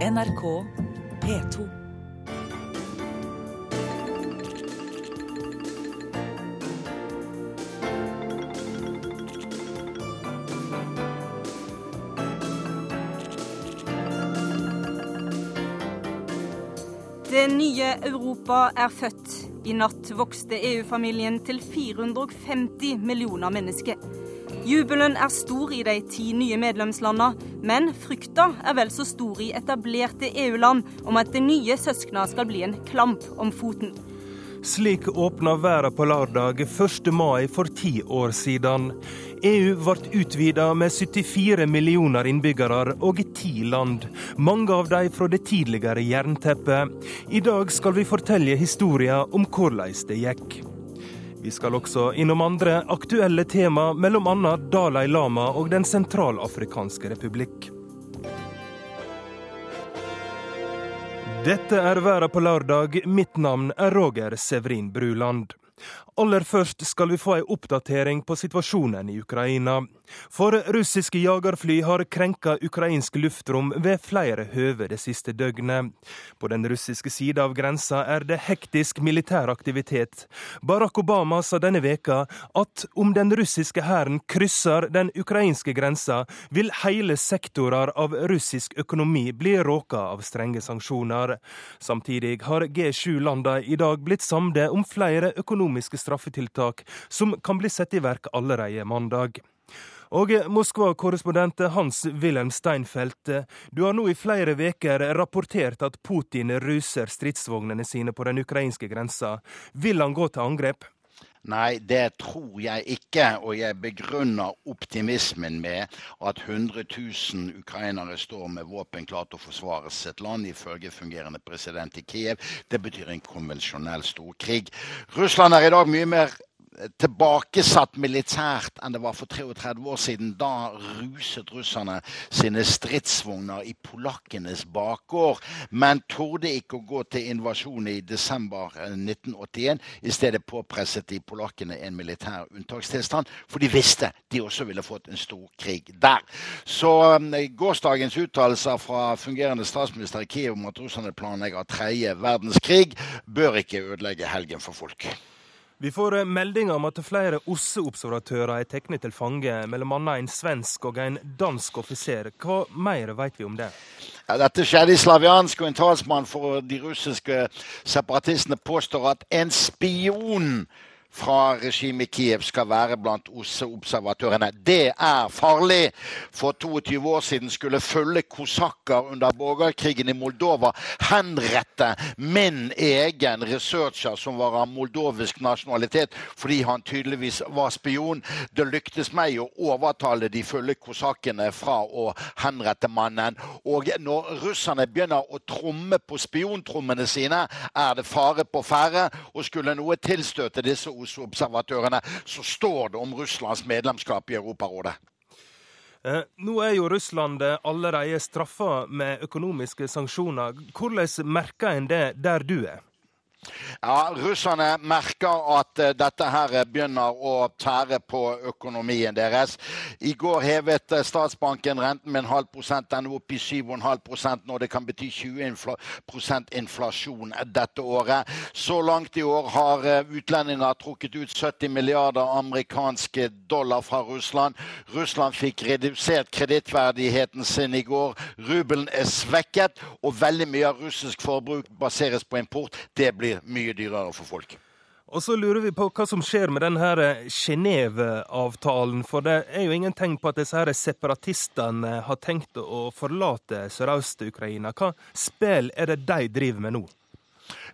NRK P2. Det nye Europa er født. I natt vokste EU-familien til 450 millioner mennesker. Jubelen er stor i de ti nye medlemslandene, men frykta er vel så stor i etablerte EU-land om at det nye søskna skal bli en klamp om foten. Slik åpna verden på lørdag 1. mai for ti år siden. EU ble utvida med 74 millioner innbyggere og ti land, mange av dem fra det tidligere jernteppet. I dag skal vi fortelle historien om hvordan det gikk. Vi skal også innom andre aktuelle tema, bl.a. Dalai Lama og Den sentralafrikanske republikk. Dette er Verda på lørdag. Mitt navn er Roger Severin Bruland. Aller først skal vi få ei oppdatering på situasjonen i Ukraina. For russiske jagerfly har krenka ukrainsk luftrom ved flere høve det siste døgnet. På den russiske sida av grensa er det hektisk militær aktivitet. Barack Obama sa denne veka at om den russiske hæren krysser den ukrainske grensa, vil hele sektorer av russisk økonomi bli råka av strenge sanksjoner. Samtidig har G7-landa i dag blitt samde om flere økonomiske straffetiltak som kan bli satt i verk allerede mandag. Og Moskva-korrespondent Hans-Wilhelm Steinfeld, du har nå i flere uker rapportert at Putin ruser stridsvognene sine på den ukrainske grensa. Vil han gå til angrep? Nei, det tror jeg ikke. Og jeg begrunner optimismen med at 100 000 ukrainere står med våpen klart til å forsvare sitt land, ifølge fungerende president i Kiev. Det betyr en konvensjonell storkrig. Russland er i dag mye mer tilbakesatt militært enn det var for 33 år siden. Da ruset russerne sine stridsvogner i polakkenes bakgård, men torde ikke å gå til invasjon i desember 1981. I stedet påpresset de polakkene en militær unntakstilstand, for de visste de også ville fått en stor krig der. Så um, gårsdagens uttalelser fra fungerende statsminister i Kiev om at russerne planlegger tredje verdenskrig, bør ikke ødelegge helgen for folk. Vi får eh, meldinger om at flere OSSE-observatører er tatt til fange, bl.a. en svensk og en dansk offiser. Hva mer vet vi om det? Ja, dette skjedde i Slaviansk, og en talsmann for de russiske separatistene påstår at en spion fra regimet Kiev skal være blant OSSE-observatørene. Det er farlig! For 22 år siden skulle fulle kosakker under borgerkrigen i Moldova henrette min egen researcher som var av moldovisk nasjonalitet, fordi han tydeligvis var spion. Det lyktes meg å overtale de fulle kosakkene fra å henrette mannen. Og når russerne begynner å tromme på spiontrommene sine, er det fare på ferde. Og skulle noe tilstøte disse OSSE-observatørene, så står det om Russlands medlemskap i Europarådet. Eh, nå er jo Russland allerede straffa med økonomiske sanksjoner. Hvordan merker en det der du er? Ja, Russerne merker at uh, dette her begynner å tære på økonomien deres. I går hevet uh, statsbanken renten med en halv prosent. Den er oppe i 7,5% nå. Det kan bety 20 infla inflasjon dette året. Så langt i år har utlendinger trukket ut 70 milliarder amerikanske dollar fra Russland. Russland fikk redusert kredittverdigheten sin i går. Rubelen er svekket, og veldig mye av russisk forbruk baseres på import. Det blir blir mye dyrere for folk. Og så lurer vi på hva som skjer med denne Genéve-avtalen. For det er jo ingen tegn på at disse her separatistene har tenkt å forlate Sørøst-Ukraina. Hva spill er det de driver med nå?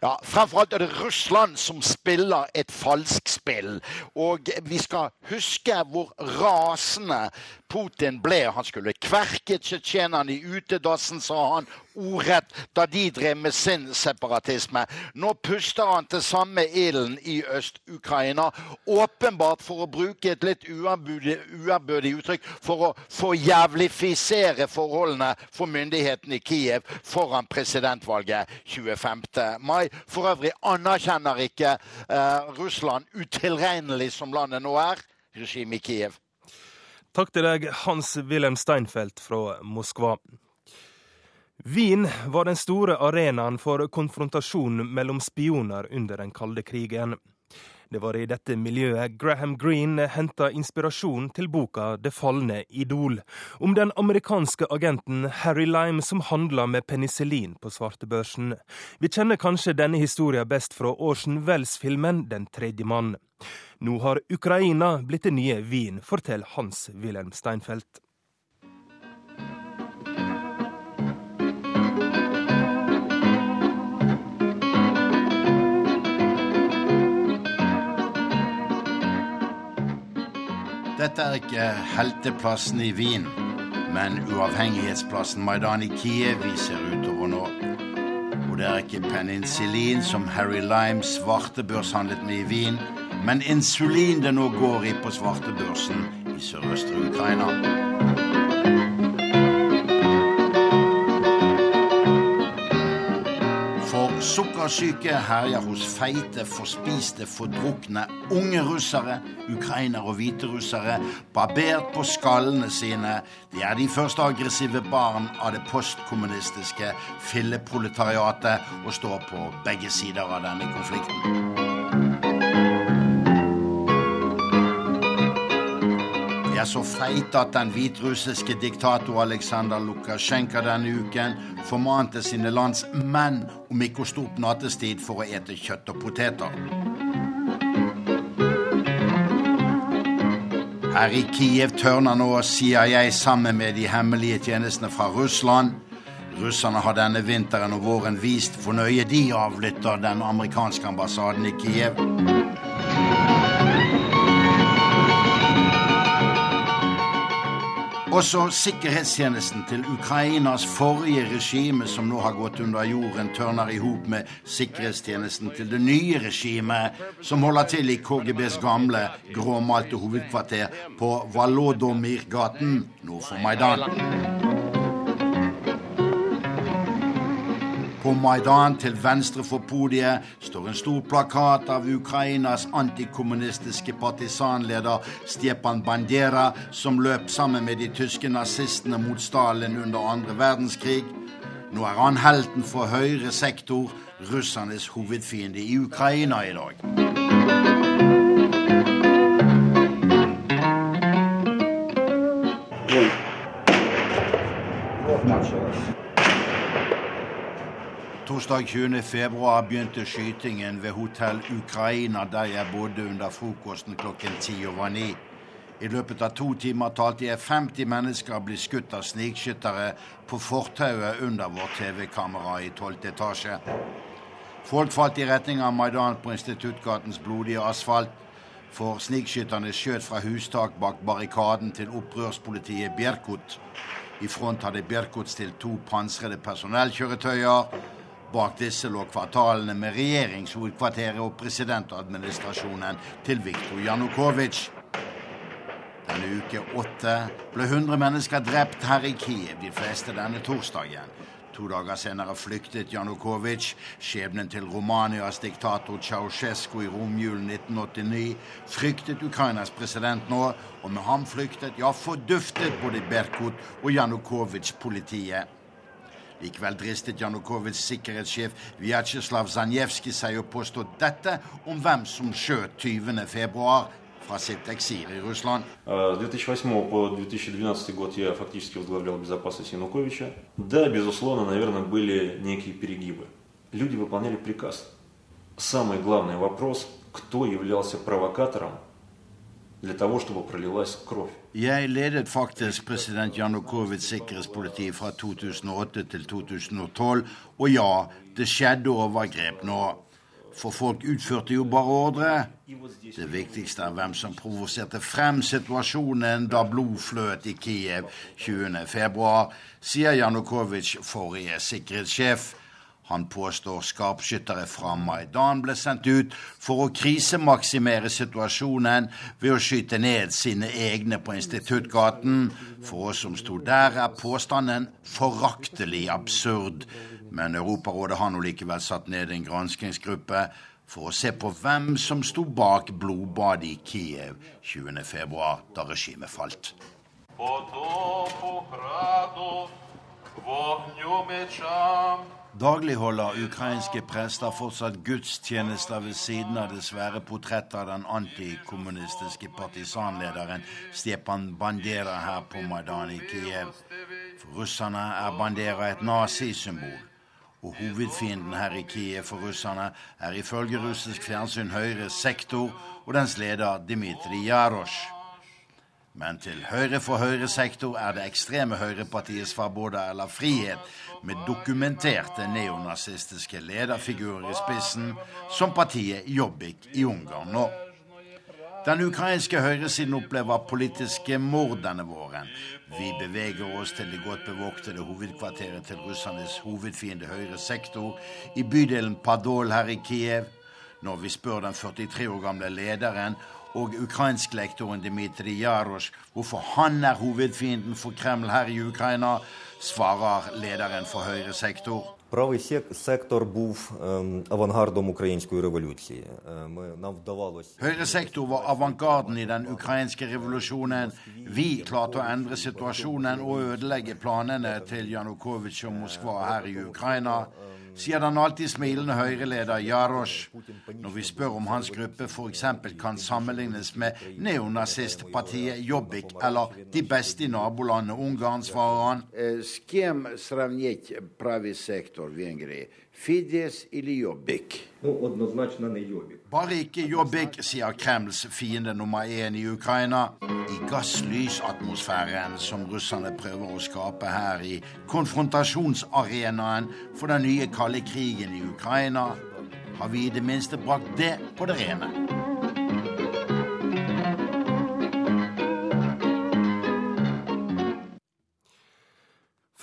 Ja, Fremfor alt er det Russland som spiller et falskspill. Og vi skal huske hvor rasende Putin ble. Han skulle kverke tsjetsjenerne i utedassen, sa han, ordrett da de drev med sin separatisme. Nå puster han til samme ilden i Øst-Ukraina. Åpenbart for å bruke et litt uærbødig uttrykk for å forjævlifisere forholdene for myndighetene i Kiev foran presidentvalget 25. mai. For øvrig anerkjenner ikke eh, Russland, utilregnelig som landet nå er, regimet i Kiev. Takk til deg, Hans-Wilhelm Steinfeld fra Moskva. Wien var den store arenaen for konfrontasjon mellom spioner under den kalde krigen. Det var i dette miljøet Graham Greene henta inspirasjon til boka Det falne idol, om den amerikanske agenten Harry Lime som handla med penicillin på svartebørsen. Vi kjenner kanskje denne historien best fra Orson Wells-filmen Den tredje mann. Nå har Ukraina blitt det nye Wien, forteller Hans-Wilhelm Steinfeld. Dette er ikke helteplassen i Wien, men uavhengighetsplassen Maidan i Kiev vi ser utover nå. Og det er ikke penicillin som Harry Lime svartebørshandlet med i Wien, men insulin det nå går i på svartebørsen i sørøstre Ukraina. Sukkersyke herjer hos feite, forspiste, fordrukne unge russere, ukrainere og hviterussere, barbert på skallene sine. De er de første aggressive barn av det postkommunistiske filleproletariatet og står på begge sider av denne konflikten. Er så feit at den hviterussiske diktator Aleksandr Lukasjenko denne uken formante sine lands menn om ikke å stå opp nattestid for å ete kjøtt og poteter. Her i Kiev tørner nå CIA sammen med de hemmelige tjenestene fra Russland. Russerne har denne vinteren og våren vist hvor nøye de avlytter den amerikanske ambassaden i Kiev. Også sikkerhetstjenesten til Ukrainas forrige regime, som nå har gått under jorden, tørner i hop med sikkerhetstjenesten til det nye regimet, som holder til i KGBs gamle, gråmalte hovedkvarter på Valodomir-gaten nord for Maidan. På Maidan til venstre for podiet står en stor plakat av Ukrainas antikommunistiske partisanleder Stjepan Bandera, som løp sammen med de tyske nazistene mot Stalin under andre verdenskrig. Nå er han helten for høyre sektor, russernes hovedfiende i Ukraina i dag. Torsdag 20. februar begynte skytingen ved Hotell Ukraina, der jeg bodde under frokosten klokken ti over ni. I løpet av to timer talte jeg 50 mennesker bli skutt av snikskyttere på fortauet under vårt TV-kamera i tolvte etasje. Folk falt i retning av Maidan på Instituttgatens blodige asfalt, for snikskytterne skjøt fra hustak bak barrikaden til opprørspolitiet Bjerkut. I front hadde Bjerkut stilt to pansrede personellkjøretøyer. Bak disse lå kvartalene med regjeringshovedkvarteret og presidentadministrasjonen til Viktor Janukovitsj. Denne uke åtte ble 100 mennesker drept her i Kiev, de fleste denne torsdagen. To dager senere flyktet Janukovitsj. Skjebnen til Romanias diktator Ceaucescu i romjulen 1989 fryktet Ukrainas president nå, og med ham flyktet, ja, forduftet både Berkut og Janukovitsj-politiet. Likevel dristet Janukovitsjs sikkerhetssjef Vjatsjeslav Zanjevskij seg å påstå dette om hvem som skjøt 20.2 fra sitt eksil i Russland. С 2008 по 2012 год я фактически возглавлял безопасность Януковича. Да, безусловно, наверное, были некие перегибы. Люди выполняли приказ. Самый главный вопрос, кто являлся провокатором Jeg ledet faktisk president Janukovits sikkerhetspoliti fra 2008 til 2012, og ja, det skjedde overgrep nå. For folk utførte jo bare ordre. Det viktigste er hvem som provoserte frem situasjonen da blod fløt i Kiev 20.2, sier Janukovitsj, forrige sikkerhetssjef. Han påstår skarpskyttere fra Maidan ble sendt ut for å krisemaksimere situasjonen ved å skyte ned sine egne på Instituttgaten. For oss som sto der, er påstanden foraktelig absurd. Men Europarådet har nå likevel satt ned en granskingsgruppe for å se på hvem som sto bak blodbadet i Kiev 20.2, da regimet falt. Daglig holder ukrainske prester fortsatt gudstjenester ved siden av det svære av den antikommunistiske partisanlederen Stepan Bandera her på Maidan i Kiev. For russerne er Bandera et nazisymbol. Og hovedfienden her i Kiev for russerne er ifølge russisk fjernsyn Høyres sektor og dens leder Dmitrij Jarosh. Men til høyre for Høyre sektor er det ekstreme høyrepartiet Svaboda eller Frihet, med dokumenterte neonazistiske lederfigurer i spissen, som partiet Jobbik i Ungarn nå. Den ukrainske høyresiden opplever politiske mord denne våren. Vi beveger oss til det godt bevoktede hovedkvarteret til russernes hovedfiende høyre sektor i bydelen Padol her i Kiev. Når vi spør den 43 år gamle lederen og ukrainsklektoren Dmitrij Jarosh hvorfor han er hovedfienden for Kreml her i Ukraina, svarer lederen for høyre sektor. Правий сектор був авангардом української революції. Нам вдавалося Høyre sektor var avantgarden i den ukrainske revolusjonen. Vi klarte å endre situasjonen og ødelegge planene til Janukovitsj og Moskva her i Ukraina sier den alltid smilende Høyre-leder Jarosh når vi spør om hans gruppe f.eks. kan sammenlignes med neonazistpartiet Jobbik eller de beste i nabolandet Ungarn, svarer han. Fides eller Jobbik? Bare ikke Jobbik, sier Kremls fiende nummer én i Ukraina. I gasslysatmosfæren som russerne prøver å skape her i konfrontasjonsarenaen for den nye kalde krigen i Ukraina, har vi i det minste brakt det på det rene.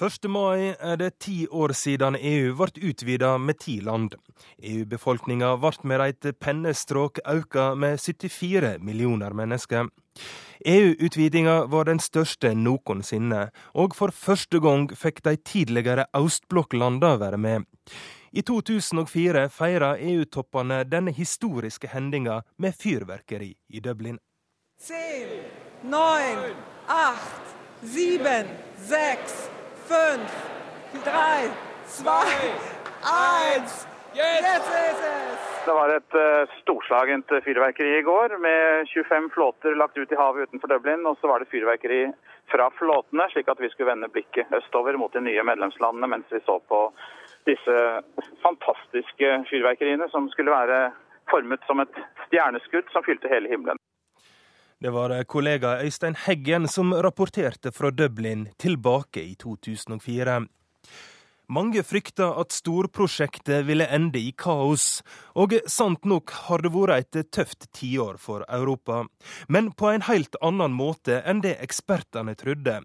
1. mai er det ti år siden EU ble utvida med ti land. EU-befolkninga ble med et pennestrøk økt med 74 millioner mennesker. EU-utvidinga var den største noensinne, og for første gang fikk de tidligere østblokklandene være med. I 2004 feira EU-toppene denne historiske hendinga med fyrverkeri i Dublin. 10, 9, 8, 7, 6 fünf, drei, zwei, eins. Jetzt ist es! Det var et uh, storslagent fyrverkeri i går med 25 flåter lagt ut i havet utenfor Dublin. Og så var det fyrverkeri fra flåtene, slik at vi skulle vende blikket østover mot de nye medlemslandene mens vi så på disse fantastiske fyrverkeriene som skulle være formet som et stjerneskudd som fylte hele himmelen. Det var kollega Øystein Heggen som rapporterte fra Dublin tilbake i 2004. Mange frykta at storprosjektet ville ende i kaos, og sant nok har det vært et tøft tiår for Europa. Men på en helt annen måte enn det ekspertene trodde.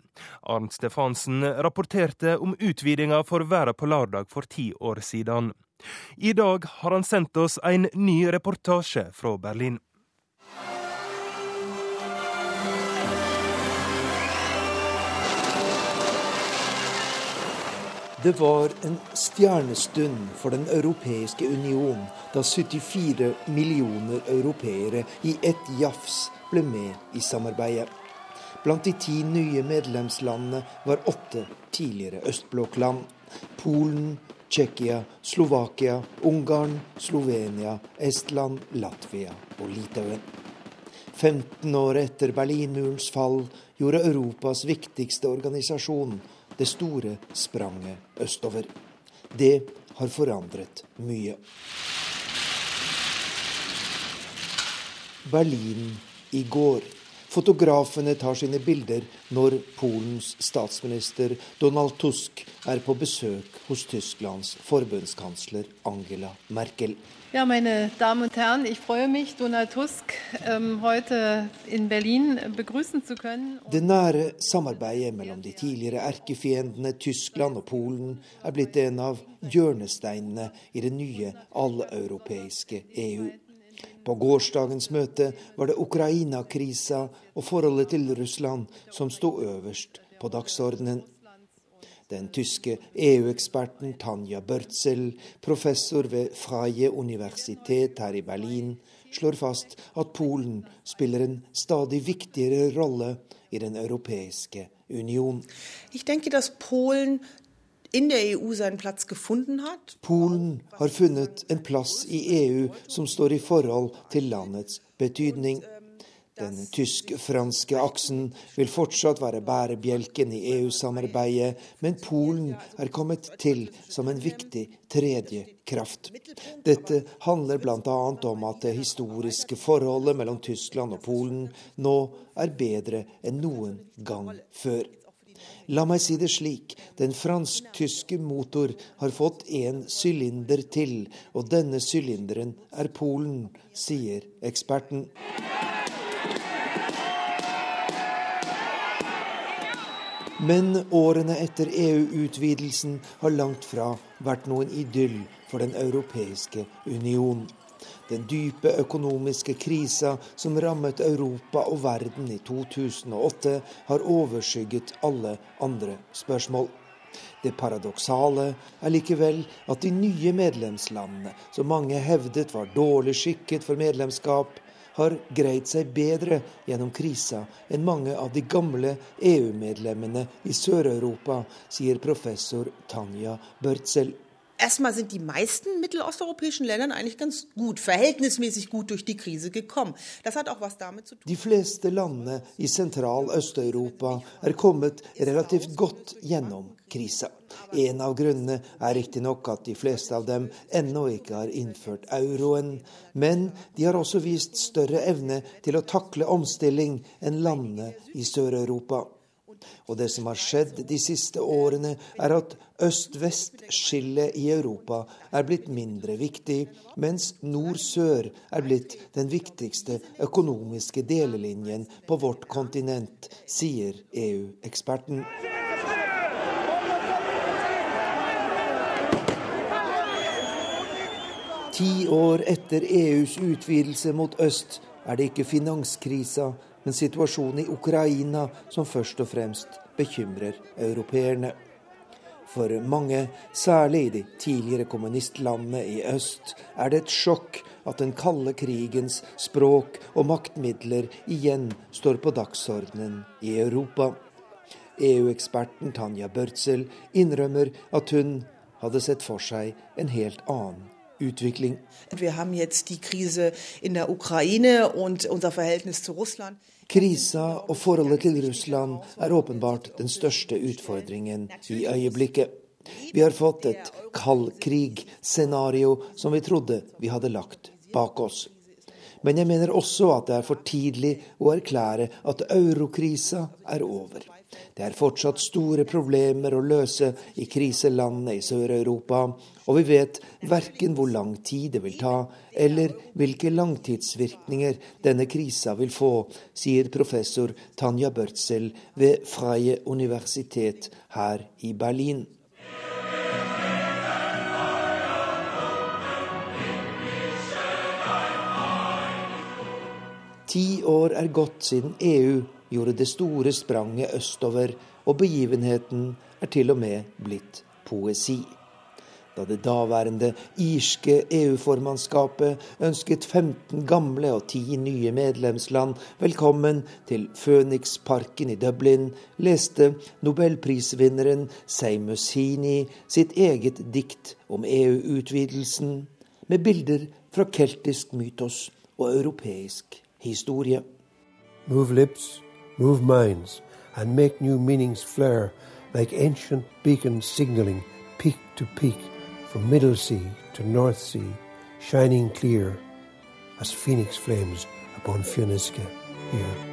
Arnt Stefansen rapporterte om utvidinga for verden på lørdag for ti år siden. I dag har han sendt oss en ny reportasje fra Berlin. Det var en stjernestund for Den europeiske union da 74 millioner europeere i ett jafs ble med i samarbeidet. Blant de ti nye medlemslandene var åtte tidligere østblokkland. Polen, Tsjekkia, Slovakia, Ungarn, Slovenia, Estland, Latvia og Litauen. 15 år etter Berlinmurens fall gjorde Europas viktigste organisasjon det store spranget østover. Det har forandret mye. Berlin i går. Fotografene tar sine bilder når Polens statsminister Donald Tusk er på besøk hos Tysklands forbundskansler Angela Merkel. Ja, meine Damen und Herren, ich freue mich, Donald Tusk ähm, heute in Berlin begrüßen zu können. Det nære samarbeidet mellom de tidligere erkefiendene Tyskland og Polen er blitt en av hjørnesteinene i det nye alleuropeiske EU. På gårsdagens møte var det Ukraina-krisa og forholdet til Russland som sto øverst på dagsordenen. Den tyske EU-eksperten Tanja Børtzel, professor ved Freie Universitet her i Berlin, slår fast at Polen spiller en stadig viktigere rolle i Den europeiske union. Jeg tenker at Polen hat. Polen har funnet en plass i EU som står i forhold til landets betydning. Den tysk-franske aksen vil fortsatt være bærebjelken i EU-samarbeidet, men Polen er kommet til som en viktig tredje kraft. Dette handler bl.a. om at det historiske forholdet mellom Tyskland og Polen nå er bedre enn noen gang før. La meg si det slik, den fransk-tyske motor har fått en sylinder til, og denne sylinderen er Polen, sier eksperten. Men årene etter EU-utvidelsen har langt fra vært noen idyll for Den europeiske union. Den dype økonomiske krisa som rammet Europa og verden i 2008, har overskygget alle andre spørsmål. Det paradoksale er likevel at de nye medlemslandene, som mange hevdet var dårlig skikket for medlemskap, har greid seg bedre gjennom krisa enn mange av de gamle EU-medlemmene i Sør-Europa, sier professor Tanja Børtzel. Erstmal sind die meisten mittelosteuropäischen Ländern eigentlich ganz gut, verhältnismäßig gut durch die Krise gekommen. Das hat auch was damit zu tun. De fleste landene i Sentral-Øst-Europa er kommet relativt godt gjennom krisa. En av grunnene er riktignok at de fleste av dem ennå ikke har innført euroen, men de har også vist større evne til å takle omstilling enn landene i Sør-Europa. Og det som har skjedd de siste årene, er at øst-vest-skillet i Europa er blitt mindre viktig, mens nord-sør er blitt den viktigste økonomiske delelinjen på vårt kontinent, sier EU-eksperten. Ti år etter EUs utvidelse mot øst er det ikke finanskrisa, men situasjonen i Ukraina som først og fremst bekymrer europeerne. For mange, særlig i de tidligere kommunistlandene i øst, er det et sjokk at den kalde krigens språk og maktmidler igjen står på dagsordenen i Europa. EU-eksperten Tanja Børtzel innrømmer at hun hadde sett for seg en helt annen utvikling. Wir haben jetzt die Krise in der Ukraine und unser Verhältnis zu Russland. Krisa og forholdet til Russland er åpenbart den største utfordringen i øyeblikket. Vi har fått et kaldkrig-scenario som vi trodde vi hadde lagt bak oss. Men jeg mener også at det er for tidlig å erklære at eurokrisa er over. Det er fortsatt store problemer å løse i kriselandene i Sør-Europa, og vi vet verken hvor lang tid det vil ta, eller hvilke langtidsvirkninger denne krisa vil få, sier professor Tanja Børtzel ved Freie Universitet her i Berlin. Ti år er gått siden EU gjorde det store spranget østover, og begivenheten er til og med blitt poesi. Da det daværende irske EU-formannskapet ønsket 15 gamle og 10 nye medlemsland velkommen til Phoenix-parken i Dublin, leste nobelprisvinneren Seimus Heaney sitt eget dikt om EU-utvidelsen, med bilder fra keltisk mytos og europeisk historie. Move lips, move minds, and make new meanings flare like ancient beacons signaling peak to peak from Middle Sea to North Sea, shining clear as phoenix flames upon Fioniska here.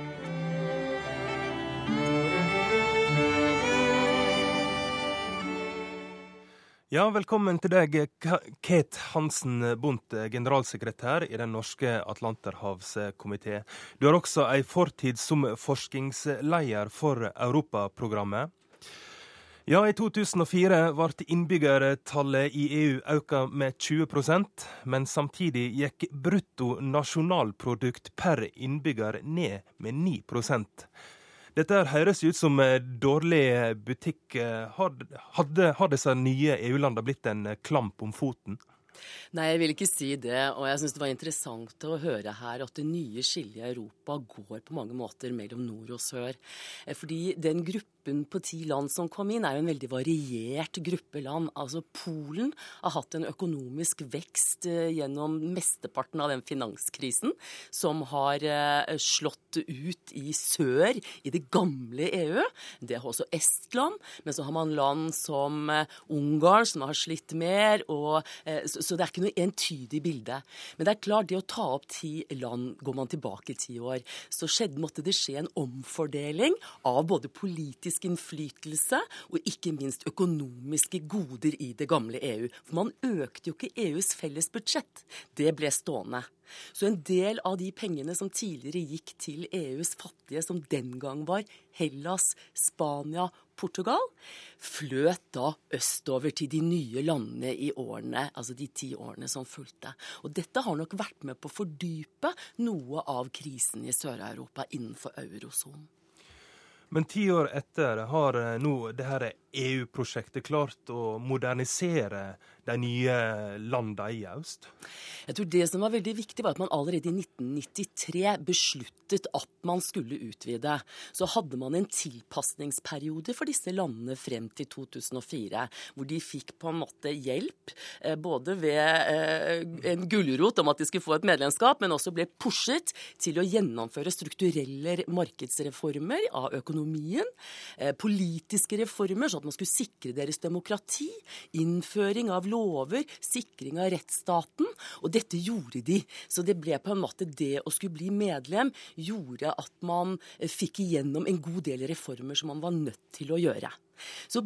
Ja, velkommen til deg, Kate Hansen Bundt, generalsekretær i Den norske atlanterhavskomité. Du har også ei fortid som forskningsleder for Europaprogrammet. Ja, i 2004 ble innbyggertallet i EU økt med 20% men samtidig gikk brutto nasjonalprodukt per innbygger ned med 9 dette høres ut som dårlig butikk. Hadde, har disse nye EU-landene blitt en klamp om foten? Nei, jeg vil ikke si det. Og jeg syns det var interessant å høre her at det nye skillet i Europa går på mange måter mellom nord og sør. Fordi den gruppen på ti land som kom inn, er jo en veldig variert gruppe land. Altså Polen har hatt en økonomisk vekst eh, gjennom mesteparten av den finanskrisen som har eh, slått ut i sør, i det gamle EU. Det har også Estland. Men så har man land som eh, Ungarn, som har slitt mer. Og, så det er ikke noe entydig bilde. Men det er klart, det å ta opp ti land, går man tilbake ti år, så skjedde, måtte det skje en omfordeling av både politisk innflytelse og ikke minst økonomiske goder i det gamle EU. For man økte jo ikke EUs felles budsjett. Det ble stående. Så en del av de pengene som tidligere gikk til EUs fattige, som den gang var Hellas, Spania, Portugal, fløt da østover til de nye landene i årene, altså de ti årene som fulgte. Og dette har nok vært med på å fordype noe av krisen i Sør-Europa innenfor eurosonen. Men ti år etter har eh, nå det her EU-prosjektet klart å modernisere de nye landene i øst? Jeg tror Det som var veldig viktig, var at man allerede i 1993 besluttet at man skulle utvide. Så hadde man en tilpasningsperiode for disse landene frem til 2004, hvor de fikk på en måte hjelp eh, både ved eh, en gulrot om at de skulle få et medlemskap, men også ble pushet til å gjennomføre strukturelle markedsreformer av økonomien, eh, politiske reformer, sånn at man skulle sikre deres demokrati, innføring av lover, sikring av rettsstaten. Og dette gjorde de. Så det ble på en måte det å skulle bli medlem gjorde at man eh, fikk igjennom en god del reformer som man var nødt til å gjøre. Så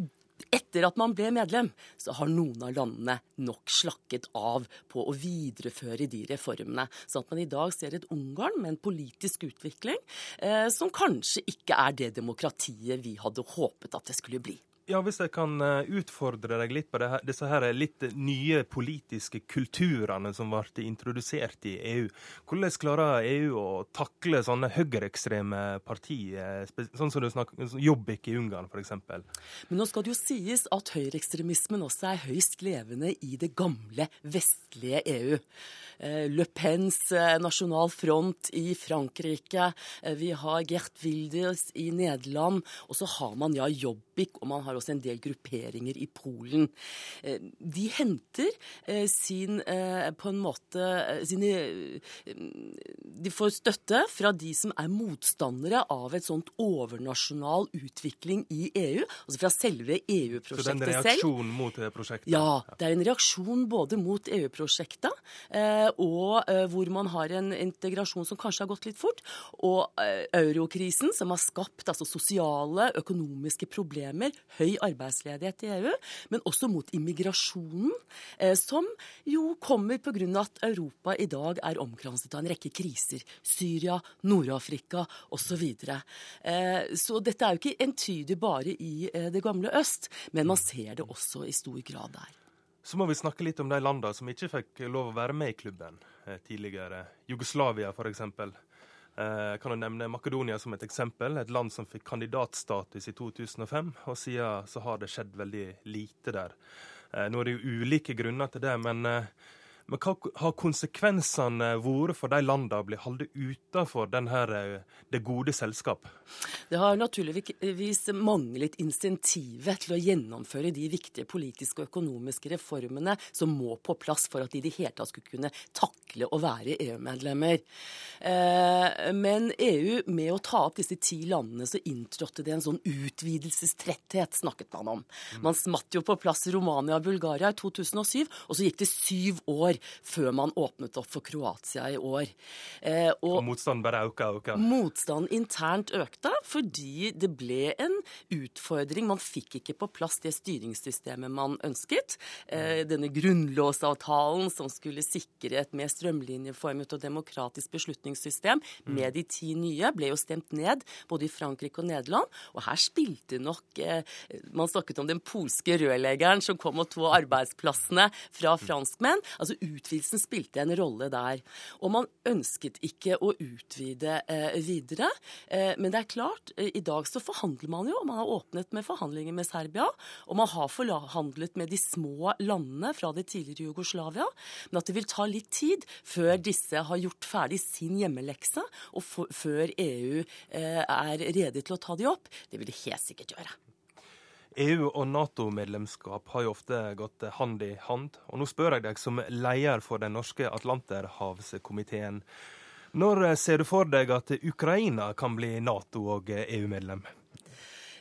etter at man ble medlem, så har noen av landene nok slakket av på å videreføre de reformene. Sånn at man i dag ser et Ungarn med en politisk utvikling eh, som kanskje ikke er det demokratiet vi hadde håpet at det skulle bli. Ja, Hvis jeg kan eh, utfordre deg litt på her, disse her litt nye politiske kulturene som ble introdusert i EU. Hvordan klarer EU å takle sånne høyreekstreme partier, sånn som du snakker Jobbik i Ungarn f.eks.? Men nå skal det jo sies at høyreekstremismen også er høyst levende i det gamle vestlige EU. Eh, Le Pens eh, Nasjonal Front i Frankrike, vi har Gert Wilders i Nederland, og så har man ja Jobbik, og man har også en del grupperinger i Polen. Eh, de henter eh, sin eh, på en måte sine De får støtte fra de som er motstandere av et sånt overnasjonal utvikling i EU. Altså fra selve EU-prosjektet selv. Så det er en reaksjon mot prosjektet? Ja, det er en reaksjon både mot EU-prosjektet, og hvor man har en integrasjon som kanskje har gått litt fort, og eurokrisen, som har skapt altså sosiale, økonomiske problemer, høy arbeidsledighet i EU, men også mot immigrasjonen, eh, som jo kommer pga. at Europa i dag er omkranset av en rekke kriser. Syria, Nord-Afrika osv. Så, videre. Eh, så dette er jo ikke entydig bare i eh, det gamle øst, men man ser det også i stor grad der. Så må vi snakke litt om de landene som ikke fikk lov å være med i klubben tidligere. Jugoslavia f.eks. Jeg eh, kan jo nevne Makedonia som et eksempel. Et land som fikk kandidatstatus i 2005. Og siden så har det skjedd veldig lite der. Eh, nå er det jo ulike grunner til det, men eh, men hva har konsekvensene vært for de landene å bli holdt utenfor denne, det gode selskap? Det har naturligvis manglet insentivet til å gjennomføre de viktige politiske og økonomiske reformene som må på plass for at de i det hele tatt skulle kunne takle å være EU-medlemmer. Eh, men EU, med å ta opp disse ti landene, så inntrådte det en sånn utvidelsestretthet, snakket man om. Man smatt jo på plass Romania og Bulgaria i 2007, og så gikk det syv år før man åpnet opp for Kroatia i år. Eh, og, og motstanden bare økte og økte? Motstanden internt økte fordi det ble en utfordring. Man fikk ikke på plass det styringssystemet man ønsket. Eh, denne grunnlovsavtalen som skulle sikre et mer strømlinjeformet og demokratisk beslutningssystem med de ti nye, ble jo stemt ned både i Frankrike og Nederland. Og her spilte nok eh, Man snakket om den polske rørleggeren som kom og tok arbeidsplassene fra franskmenn. Altså utvidelsen spilte en rolle der. Og man ønsket ikke å utvide eh, videre. Eh, men det er klart, eh, i dag så forhandler man jo. Man har åpnet med forhandlinger med Serbia. Og man har forhandlet med de små landene fra det tidligere Jugoslavia. Men at det vil ta litt tid før disse har gjort ferdig sin hjemmelekse, og før EU eh, er rede til å ta de opp. Det vil de helt sikkert gjøre. EU- og Nato-medlemskap har jo ofte gått hand i hand. Og nå spør jeg deg som leder for den norske Atlanterhavskomiteen. Når ser du for deg at Ukraina kan bli Nato- og EU-medlem?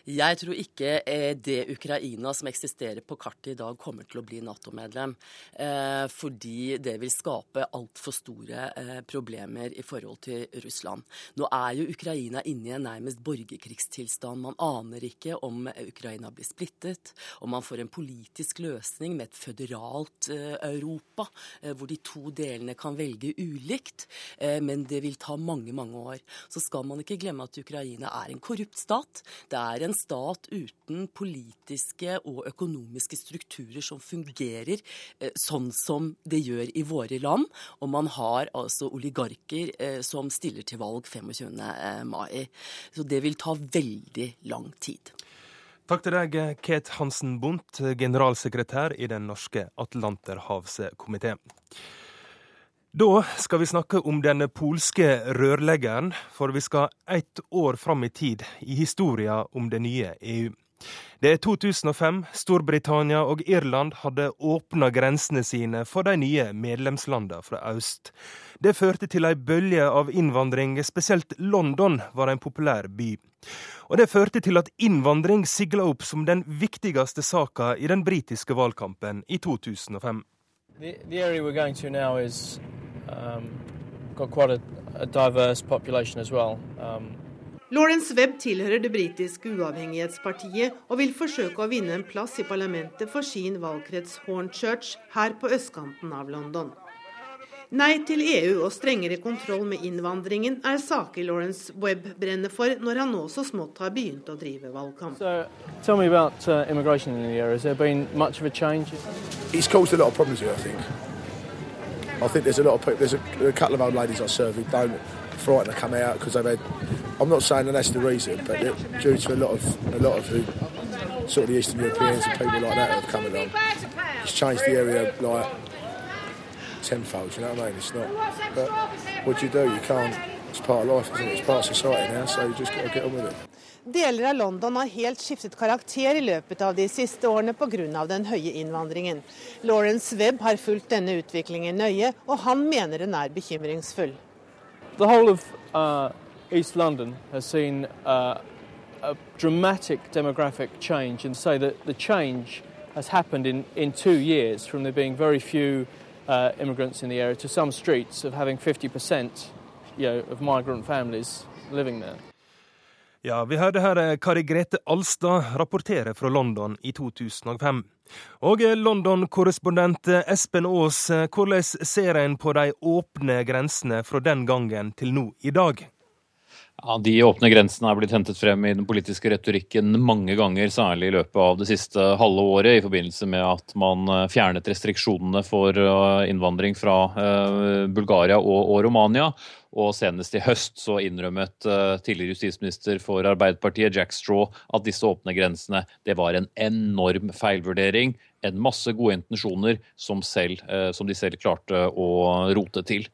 Jeg tror ikke eh, det Ukraina som eksisterer på kartet i dag, kommer til å bli Nato-medlem. Eh, fordi det vil skape altfor store eh, problemer i forhold til Russland. Nå er jo Ukraina inne i en nærmest borgerkrigstilstand. Man aner ikke om Ukraina blir splittet, om man får en politisk løsning med et føderalt Europa, hvor de to delene kan velge ulikt. Men det vil ta mange, mange år. Så skal man ikke glemme at Ukraina er en korrupt stat. Det er en stat uten politiske og økonomiske strukturer som fungerer eh, sånn som det gjør i våre land. Og man har altså oligarker eh, som stiller til valg 25. Eh, mai. Så det vil ta veldig lang tid. Takk til deg, Kate Hansen Bundt, generalsekretær i Den norske Atlanterhavskomité. Da skal vi snakke om den polske rørleggeren, for vi skal ett år fram i tid i historia om det nye EU. Det er 2005. Storbritannia og Irland hadde åpna grensene sine for de nye medlemslandene fra øst. Det førte til ei bølge av innvandring, spesielt London var en populær by. Og det førte til at innvandring sigla opp som den viktigste saka i den britiske valgkampen i 2005. The, the um, got quite a, a diverse population as well. Um, Lawrence Webb tilhører det britiske uavhengighetspartiet og vil forsøke å vinne en plass i parlamentet for sin valgkrets Hornchurch her på østkanten av London. Nei til EU og strengere kontroll med innvandringen er saker Lawrence Webb brenner for når han nå så smått har begynt å drive valgkamp. So, tell me about uh, immigration in the area. Has there been much of a change? It's caused a lot of problems here, I think. I think there's a lot of people, there's a, a couple of old ladies I serve who don't frightened to come out because they've had. I'm not saying that that's the reason, but due to a lot of a lot of who, sort of the Eastern Europeans and people like that have come along, it's changed the area like tenfold. You know what I mean? It's not. But what do you do? You can't. It's part of life, isn't it? It's part of society now, so you just got to get on with it. Deler av London har helt skiftet karakter i løpet av de siste årene pga. den høye innvandringen. Lawrence Webb har fulgt denne utviklingen nøye, og han mener den er bekymringsfull. The whole of uh, East London has seen uh, a dramatic demographic change, and say that the change has happened in, in two years from there being very few uh, immigrants in the area to some streets of having 50% you know, of migrant families living there. Ja, vi hørte her eh, Kari Grete Alstad rapportere fra London i 2005. Og eh, London-korrespondent eh, Espen Aas, hvordan ser en på de åpne grensene fra den gangen til nå i dag? Ja, De åpne grensene er blitt hentet frem i den politiske retorikken mange ganger, særlig i løpet av det siste halve året, i forbindelse med at man fjernet restriksjonene for innvandring fra Bulgaria og, Romania. Og senest i høst så innrømmet tidligere justisminister for Arbeiderpartiet, Jack Straw, at disse åpne grensene det var en enorm feilvurdering. En masse gode intensjoner som, selv, som de selv klarte å rote til.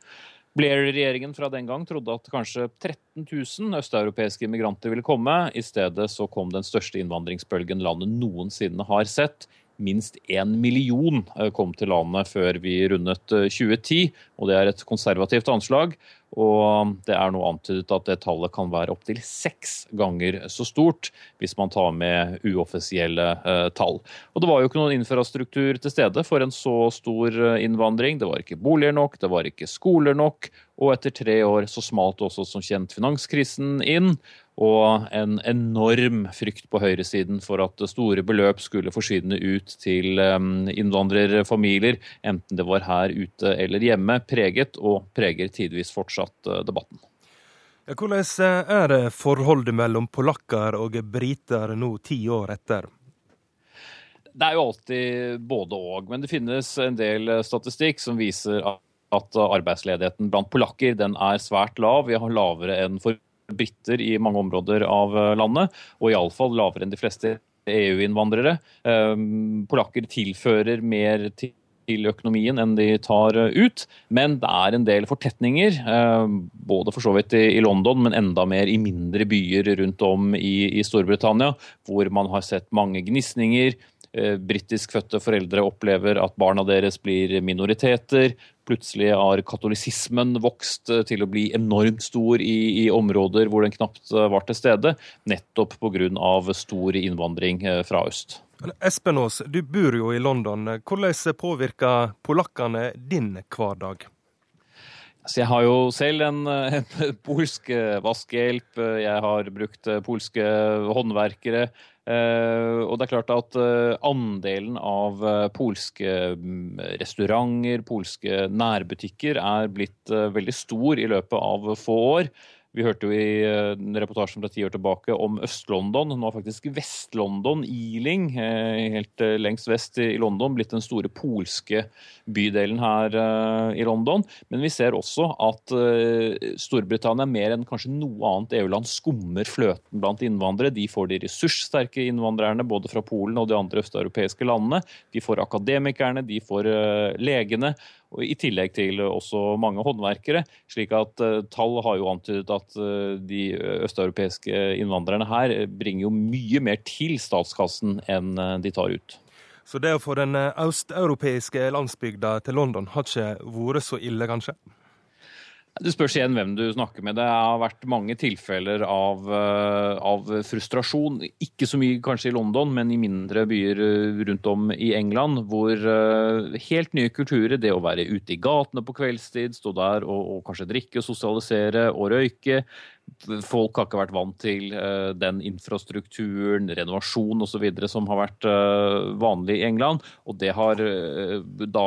Blair-regjeringen fra den gang trodde at kanskje 13 000 østeuropeiske immigranter ville komme. I stedet så kom den største innvandringsbølgen landet noensinne har sett. Minst én million eh, kom til landet før vi rundet 2010, eh, og det er et konservativt anslag. Og det er nå antydet at det tallet kan være opptil seks ganger så stort hvis man tar med uoffisielle eh, tall. Og det var jo ikke noen infrastruktur til stede for en så stor innvandring. Det var ikke boliger nok, det var ikke skoler nok. Og etter tre år så smalt også som kjent finanskrisen inn og en enorm frykt på høyresiden for at store beløp skulle forsvinne ut til um, innvandrerfamilier, enten det var her ute eller hjemme, preget og preger tidvis fortsatt uh, debatten. Ja, hvordan uh, er forholdet mellom polakker og briter nå ti år etter? Det er jo alltid både og, men det finnes en del uh, statistikk som viser at arbeidsledigheten blant polakker den er svært lav. Vi har lavere enn for briter i mange områder av eh, landet, og iallfall lavere enn de fleste EU-innvandrere. Eh, polakker tilfører mer til til økonomien enn de tar ut. Men det er en del fortetninger, både for så vidt i London, men enda mer i mindre byer rundt om i, Storbritannia, hvor man har sett mange gnisninger. Britiskfødte foreldre opplever at barna deres blir minoriteter. Plutselig har katolisismen vokst til å bli enormt stor i, i områder hvor den knapt var til stede, nettopp pga. stor innvandring fra øst. Espen Aas, du bor jo i London. Hvordan påvirker polakkene din hverdag? Så jeg har jo selv en, en polsk vaskehjelp, jeg har brukt polske håndverkere. Eh, og det er klart at eh, andelen av eh, polske mm, restauranter, polske nærbutikker, er blitt veldig stor i løpet av få år. Vi hørte jo i en reportasjen fra ti år tilbake om Øst-London. Nå har faktisk Vest-London, Ealing, eh, helt eh, lengst vest i London, blitt den store polske bydelen her i London. Men vi ser også at Storbritannia mer enn kanskje noe annet EU-land skummer fløten blant innvandrere. De får de ressurssterke innvandrerne både fra Polen og de andre østeuropeiske landene. De får akademikerne, de får legene I tillegg til også mange håndverkere. slik at uh, Tall har jo antydet at uh, de østeuropeiske innvandrerne her bringer jo mye mer til statskassen enn de tar ut. Så det å få den østeuropeiske landsbygda til London har ikke vært så ille, kanskje? Det spørs igjen hvem du snakker med. Det har vært mange tilfeller av, eh, av, frustrasjon. Ikke så mye kanskje i London, men i mindre byer eh, rundt om i England, hvor eh, helt nye kulturer, det å være ute i gatene på kveldstid, stå der og, og kanskje drikke, sosialisere og røyke, Folk har ikke vært vant til uh, den infrastrukturen, renovasjon osv. som har vært uh, vanlig i England. Og det har uh, da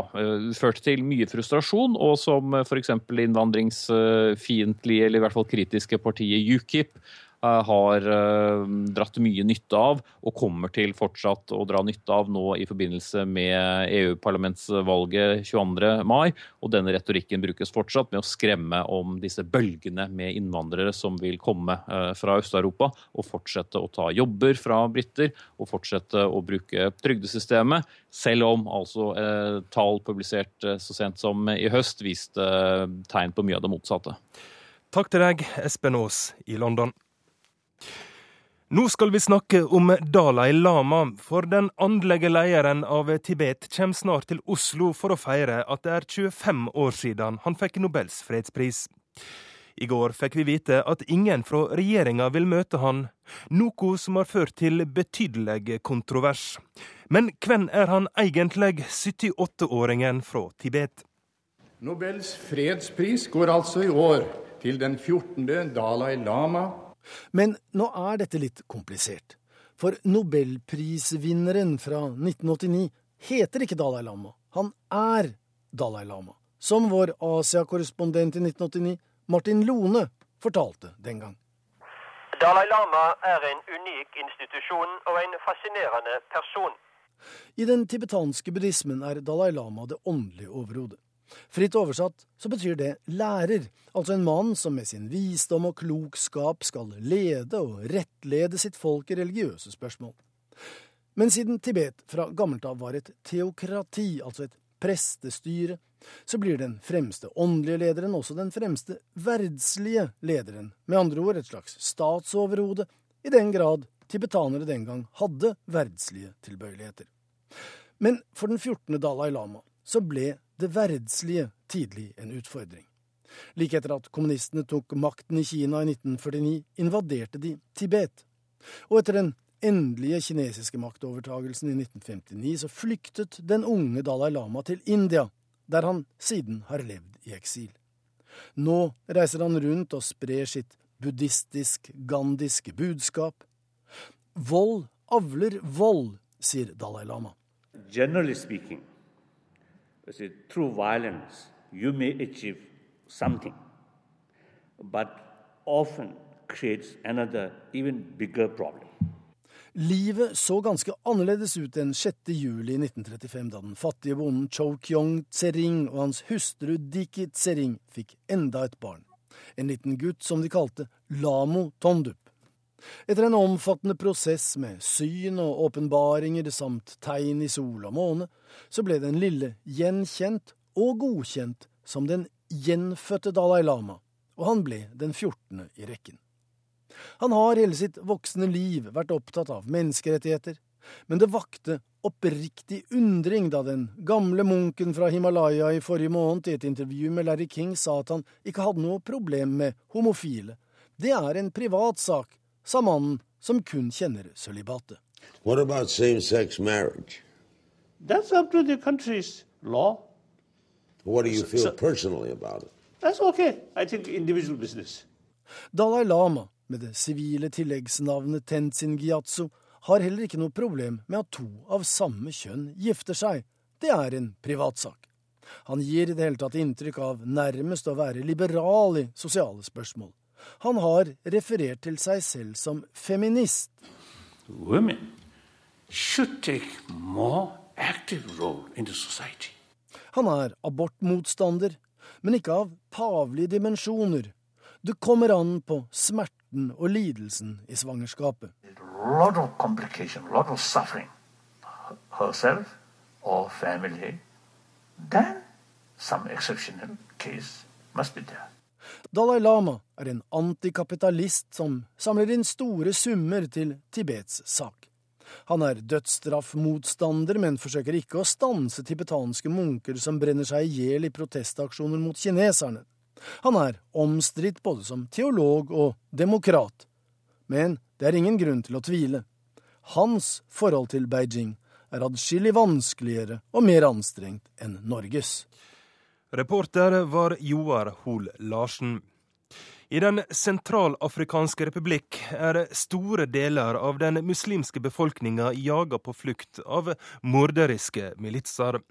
ført til mye frustrasjon, og som f.eks. innvandringsfiendtlige, eller i hvert fall kritiske partiet UKIP Eh, har eh, dratt mye nytte av, og kommer til fortsatt å dra nytte av nå i forbindelse med EU-parlamentsvalget 22. mai. Og denne retorikken brukes fortsatt med å skremme om disse bølgene med innvandrere som vil komme eh, fra Øst-Europa og fortsette å ta jobber fra briter og fortsette å bruke trygdesystemet, selv om altså tall publisert så sent som i høst viste tegn på mye av det motsatte. Takk til deg, Espen Aas i London. Nå skal vi snakke om Dalai Lama, for den åndelige lederen av Tibet kommer snart til Oslo for å feire at det er 25 år siden han fikk Nobels fredspris. I går fikk vi vite at ingen fra regjeringa vil møte han, noe som har ført til betydelig kontrovers. Men hvem er han egentlig, 78-åringen fra Tibet? Nobels fredspris går altså i år til den 14. Dalai Lama men nå er dette litt komplisert. For nobelprisvinneren fra 1989 heter ikke Dalai Lama. Han er Dalai Lama. Som vår Asia-korrespondent i 1989, Martin Lone, fortalte den gang. Dalai Lama er en unik institusjon og en fascinerende person. I den tibetanske buddhismen er Dalai Lama det åndelige overhodet. Fritt oversatt så betyr det lærer, altså en mann som med sin visdom og klokskap skal lede og rettlede sitt folk i religiøse spørsmål. Men siden Tibet fra gammelt av var et teokrati, altså et prestestyre, så blir den fremste åndelige lederen også den fremste verdslige lederen, med andre ord et slags statsoverhode, i den grad tibetanere den gang hadde verdslige tilbøyeligheter. Men for den 14. Dalai Lama så ble det verdslige tidlig en utfordring. Like etter at kommunistene tok makten i Kina i 1949, invaderte de Tibet. Og etter den endelige kinesiske maktovertagelsen i 1959 så flyktet den unge Dalai Lama til India, der han siden har levd i eksil. Nå reiser han rundt og sprer sitt buddhistisk-gandhiske budskap. Vold avler vold, sier Dalai Lama. Generally speaking, See, through violence, you may achieve something, but often creates another, even bigger problem. Livet så ganske annerledes ut enn 6. juli 1935, da den fattige bonden Cho Kyong Tsering og hans hustru Diki Tsering fikk enda et barn. En liten gutt som de kalte Lamo Tondup. Etter en omfattende prosess med syn og åpenbaringer samt tegn i sol og måne, så ble den lille gjenkjent og godkjent som den gjenfødte Dalai Lama, og han ble den 14. i rekken. Han har hele sitt voksne liv vært opptatt av menneskerettigheter, men det vakte oppriktig undring da den gamle munken fra Himalaya i forrige måned i et intervju med Larry King sa at han ikke hadde noe problem med homofile. Det er en privat sak, sa mannen som kun kjenner sølibatet. What about same-sex marriage? That's up to the country's law. What do you feel so- personally about it? That's okay. I think individual business. Dalai Lama, med det sivile tilleggsnavnet Tenzin Gyatso, har heller ikke noe problem med at to av samme kjønn gifter seg. Det er en privatsak. Han gir i det hele tatt inntrykk av nærmest å være liberal i sosiale spørsmål. Han har referert til seg selv som feminist. Women should take more active role in the society. Han er abortmotstander, men ikke av pavlige dimensjoner. Det kommer an på smerten og lidelsen i svangerskapet. lot of complication, lot of suffering, herself or family, then some exceptional case must be there. Dalai Lama er en antikapitalist som samler inn store summer til Tibets sak. Han er dødsstraffmotstander, men forsøker ikke å stanse tibetanske munker som brenner seg i hjel i protestaksjoner mot kineserne. Han er omstridt både som teolog og demokrat. Men det er ingen grunn til å tvile. Hans forhold til Beijing er adskillig vanskeligere og mer anstrengt enn Norges. Reporter var Joar Hoel Larsen. I Den sentralafrikanske republikk er store deler av den muslimske befolkninga jaga på flukt av morderiske militser.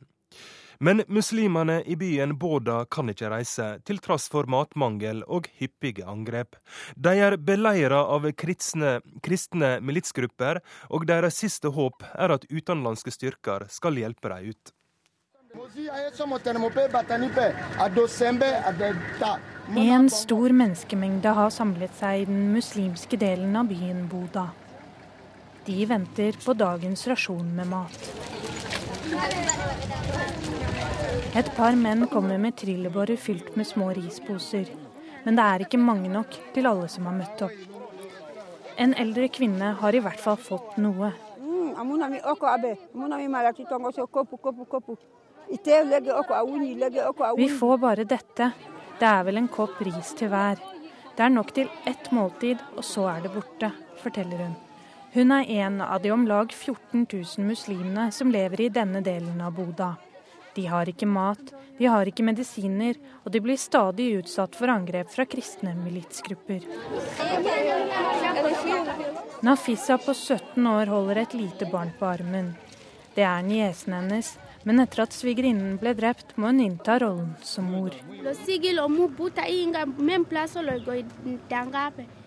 Men muslimene i byen Båda kan ikke reise, til tross for matmangel og hyppige angrep. De er beleira av kristne, kristne militsgrupper, og deres siste håp er at utenlandske styrker skal hjelpe dem ut. En stor menneskemengde har samlet seg i den muslimske delen av byen Boda. De venter på dagens rasjon med mat. Et par menn kommer med trillebårer fylt med små risposer. Men det er ikke mange nok til alle som har møtt opp. En eldre kvinne har i hvert fall fått noe. Vi får bare dette. Det er vel en kopp ris til hver. Det er nok til ett måltid, og så er det borte, forteller hun. Hun er en av de om lag 14 000 muslimene som lever i denne delen av Boda. De har ikke mat, de har ikke medisiner, og de blir stadig utsatt for angrep fra kristne militsgrupper. Nafisa på 17 år holder et lite barn på armen. Det er niesen hennes, men etter at svigerinnen ble drept, må hun innta rollen som mor.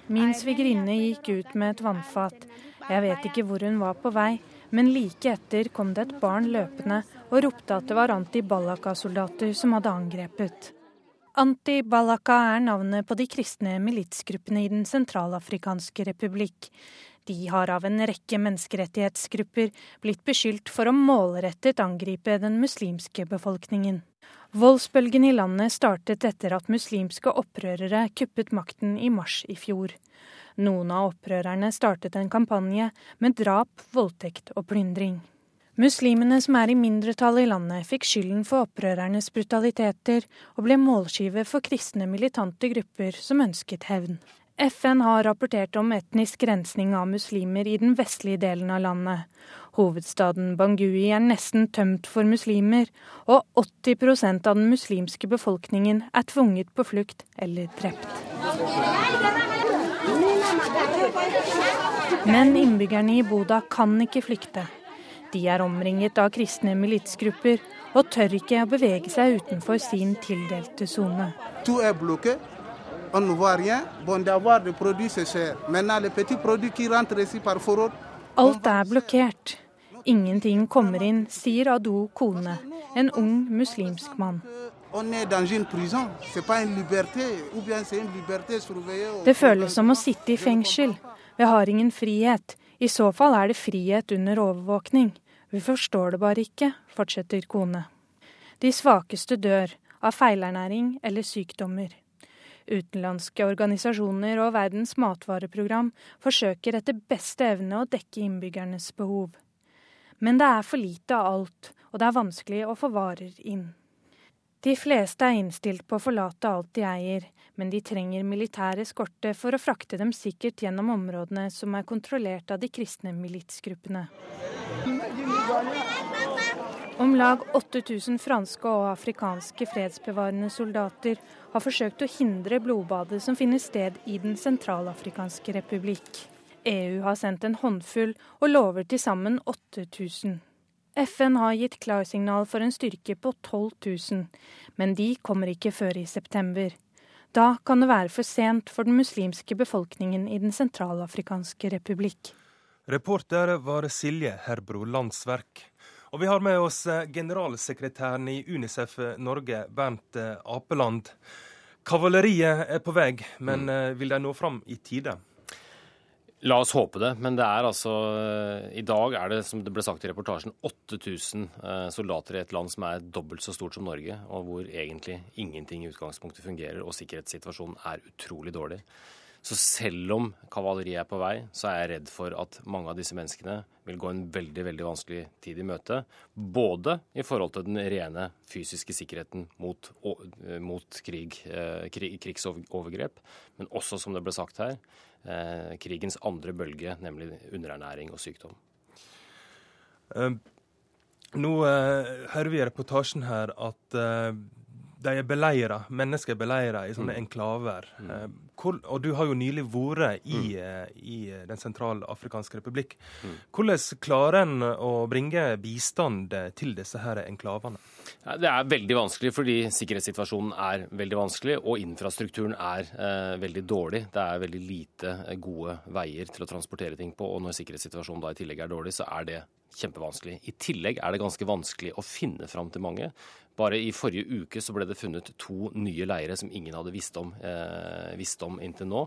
Min svigerinne gikk ut med et vannfat. Jeg vet ikke hvor hun var på vei, men like etter kom det et barn løpende og ropte at det var anti-Balaka-soldater som hadde angrepet. Anti-Balaka er navnet på de kristne militsgruppene i Den sentralafrikanske republikk. De har av en rekke menneskerettighetsgrupper blitt beskyldt for å målrettet angripe den muslimske befolkningen. Voldsbølgen i landet startet etter at muslimske opprørere kuppet makten i mars i fjor. Noen av opprørerne startet en kampanje med drap, voldtekt og plyndring. Muslimene som er i mindretall i landet, fikk skylden for opprørernes brutaliteter og ble målskive for kristne militante grupper som ønsket hevn. FN har rapportert om etnisk rensning av muslimer i den vestlige delen av landet. Hovedstaden Bangui er nesten tømt for muslimer, og 80% av den muslimske befolkningen er tvunget på flukt eller drept. Men innbyggerne i Boda kan ikke flykte. De er omringet av kristne militsgrupper og tør ikke å bevege seg utenfor sin tildelte sone. To er bloqué. On ne voit rien. Bon, d'avoir des produits, c'est cher. Maintenant, les petits produits qui rentrent ici par forråd, Alt er blokkert. Ingenting kommer inn, sier Ado Kone, en ung muslimsk mann. Det føles som å sitte i fengsel. Vi har ingen frihet. I så fall er det frihet under overvåkning. Vi forstår det bare ikke, fortsetter kone. De svakeste dør, av feilernæring eller sykdommer. Utenlandske organisasjoner og Verdens matvareprogram forsøker etter beste evne å dekke innbyggernes behov. Men det er for lite av alt, og det er vanskelig å få varer inn. De fleste er innstilt på å forlate alt de eier, men de trenger militær eskorte for å frakte dem sikkert gjennom områdene som er kontrollert av de kristne militsgruppene. Om lag 8000 franske og afrikanske fredsbevarende soldater har forsøkt å hindre blodbadet som finner sted i Den sentralafrikanske republikk. EU har sendt en håndfull og lover til sammen 8000. FN har gitt klarsignal for en styrke på 12 000, men de kommer ikke før i september. Da kan det være for sent for den muslimske befolkningen i Den sentralafrikanske republikk. Reporter var Silje Herbro Landsverk. Og vi har med oss eh, generalsekretæren i Unicef Norge, Bernt eh, Apeland. Kavaleriet er på vei, men mm. Eh, vil de nå fram i tide? La oss håpe det, men det er altså I dag er det, som det ble sagt i reportasjen, 8000 soldater i et land som er dobbelt så stort som Norge, og hvor egentlig ingenting i utgangspunktet fungerer, og sikkerhetssituasjonen er utrolig dårlig. Så selv om kavaleriet er på vei, så er jeg redd for at mange av disse menneskene vil gå en veldig veldig vanskelig tid i møte. Både i forhold til den rene fysiske sikkerheten mot, mot krig, eh, krig, krigsovergrep, men også, som det ble sagt her, eh, krigens andre bølge, nemlig underernæring og sykdom. Nå uh, hører vi i reportasjen her at uh, de er beleira, mennesker er beleira i sånne mm. enklaver. Mm. Eh, hvor, og du har jo nylig vært i, mm. Eh, i Den sentralafrikanske republikk. Mm. Hvordan klarer en å bringe bistand til disse her enklavene? Det er veldig vanskelig fordi sikkerhetssituasjonen er veldig vanskelig, og infrastrukturen er eh, veldig dårlig. Det er veldig lite eh, gode veier til å transportere ting på, og når sikkerhetssituasjonen da i tillegg er dårlig, så er det kjempevanskelig. I tillegg er det ganske vanskelig å finne fram til mange. Bare i forrige uke så ble det funnet to nye leire som ingen hadde visst om, eh, visst om inntil nå.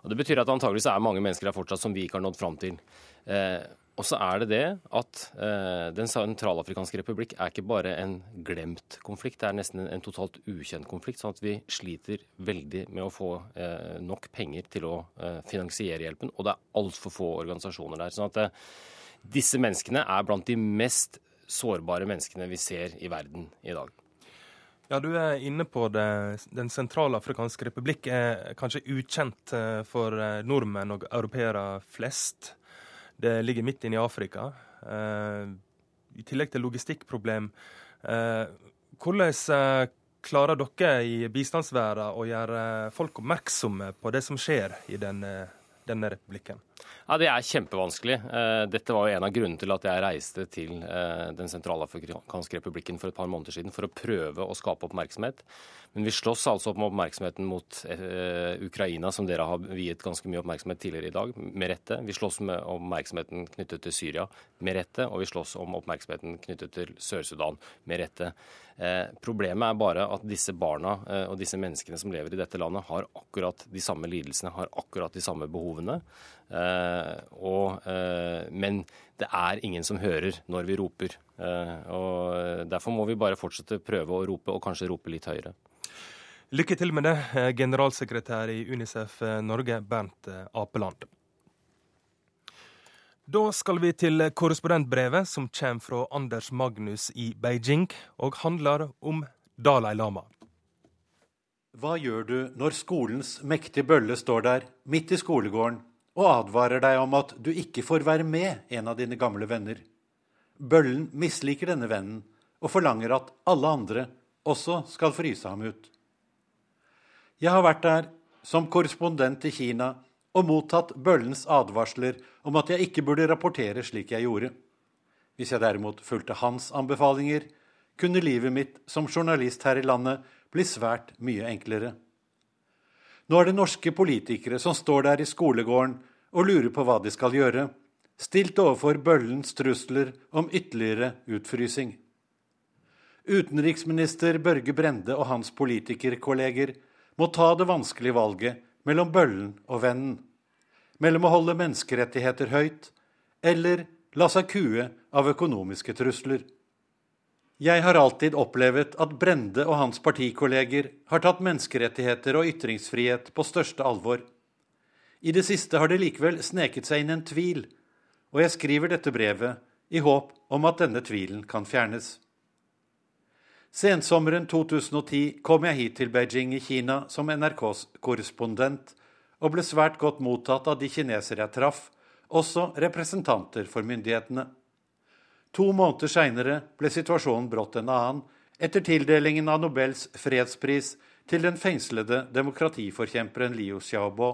Og Det betyr at antageligvis er mange mennesker her fortsatt som vi ikke har nådd fram til. Eh, og så er det det at eh, Den sentralafrikanske republikk er ikke bare en glemt konflikt, det er nesten en, en totalt ukjent konflikt. sånn at vi sliter veldig med å få eh, nok penger til å eh, finansiere hjelpen. Og det er altfor få organisasjoner der. sånn at eh, disse menneskene er blant de mest sårbare menneskene vi ser i verden i dag. Ja, Du er inne på det. Den sentralafrikanske republikk er kanskje ukjent eh, for eh, nordmenn og europeere flest. Det ligger midt inne i Afrika. Eh, I tillegg til logistikkproblem. Hvordan klarer dere i bistandsverden å gjøre folk oppmerksomme på det som skjer i denne, denne republikken? Ja, Det er kjempevanskelig. Eh, dette var jo en av grunnene til at jeg reiste til eh, Den sentralafrikanske republikken for et par måneder siden for å prøve å skape oppmerksomhet. Men vi slåss altså om oppmerksomheten mot eh, Ukraina, som dere har viet ganske mye oppmerksomhet tidligere i dag, med rette. Vi slåss om oppmerksomheten knyttet til Syria, med rette. Og vi slåss om oppmerksomheten knyttet til Sør-Sudan, med rette. Problemet er bare at disse barna og disse menneskene som lever i dette landet, har akkurat de samme lidelsene, har akkurat de samme behovene. Eh, og, eh, men det er ingen som hører når vi roper. Eh, og Derfor må vi bare fortsette prøve å rope, og kanskje rope litt høyere. Lykke til med det, generalsekretær i Unicef Norge, Bernt Apeland. Da skal vi til korrespondentbrevet som kommer fra Anders Magnus i Beijing, og handler om Dalai Lama. Hva gjør du når skolens mektige bølle står der, midt i skolegården, og advarer deg om at du ikke får være med en av dine gamle venner? Bøllen misliker denne vennen og forlanger at alle andre også skal fryse ham ut. Jeg har vært der som korrespondent til Kina og mottatt bøllens advarsler om at jeg ikke burde rapportere slik jeg gjorde. Hvis jeg derimot fulgte hans anbefalinger, kunne livet mitt som journalist her i landet bli svært mye enklere. Nå er det norske politikere som står der i skolegården og lurer på hva de skal gjøre, stilt overfor bøllens trusler om ytterligere utfrysing. Utenriksminister Børge Brende og hans politikerkolleger må ta det vanskelige valget mellom bøllen og vennen. mellom å holde menneskerettigheter høyt eller la seg kue av økonomiske trusler. Jeg har alltid opplevd at Brende og hans partikolleger har tatt menneskerettigheter og ytringsfrihet på største alvor. I det siste har det likevel sneket seg inn en tvil, og jeg skriver dette brevet i håp om at denne tvilen kan fjernes. Sensommeren 2010 kom jeg hit til Beijing i Kina som NRKs korrespondent, og ble svært godt mottatt av de kinesere jeg traff, også representanter for myndighetene. To måneder seinere ble situasjonen brått en annen, etter tildelingen av Nobels fredspris til den fengslede demokratiforkjemperen Liu Xiaobo.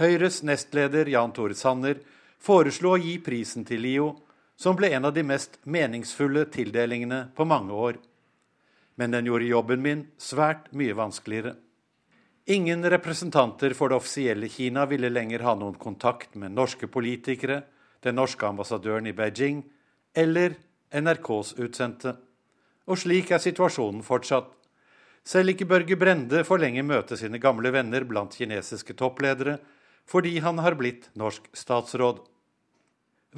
Høyres nestleder Jan Tore Sanner foreslo å gi prisen til Liu, som ble en av de mest meningsfulle tildelingene på mange år. Men den gjorde jobben min svært mye vanskeligere. Ingen representanter for det offisielle Kina ville lenger ha noen kontakt med norske politikere, den norske ambassadøren i Beijing eller NRKs utsendte. Og slik er situasjonen fortsatt. Selv ikke Børge Brende får lenger møte sine gamle venner blant kinesiske toppledere, fordi han har blitt norsk statsråd.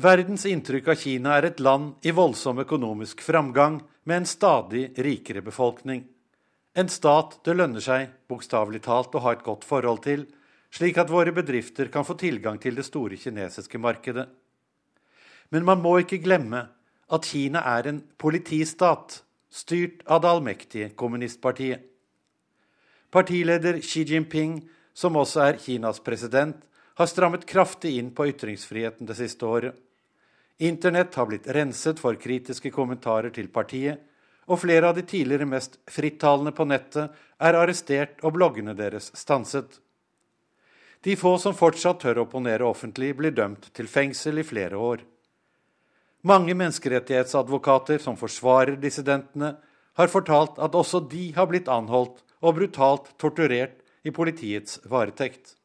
Verdens inntrykk av Kina er et land i voldsom økonomisk framgang med en stadig rikere befolkning. En stat det lønner seg, bokstavelig talt, å ha et godt forhold til, slik at våre bedrifter kan få tilgang til det store kinesiske markedet. Men man må ikke glemme at Kina er en politistat, styrt av det allmektige kommunistpartiet. Partileder Xi Jinping, som også er Kinas president, har strammet kraftig inn på ytringsfriheten det siste året. Internett har blitt renset for kritiske kommentarer til partiet, og flere av de tidligere mest frittalende på nettet er arrestert og bloggene deres stanset. De få som fortsatt tør å opponere offentlig, blir dømt til fengsel i flere år. Mange menneskerettighetsadvokater som forsvarer dissidentene, har fortalt at også de har blitt anholdt og brutalt torturert i politiets varetekt.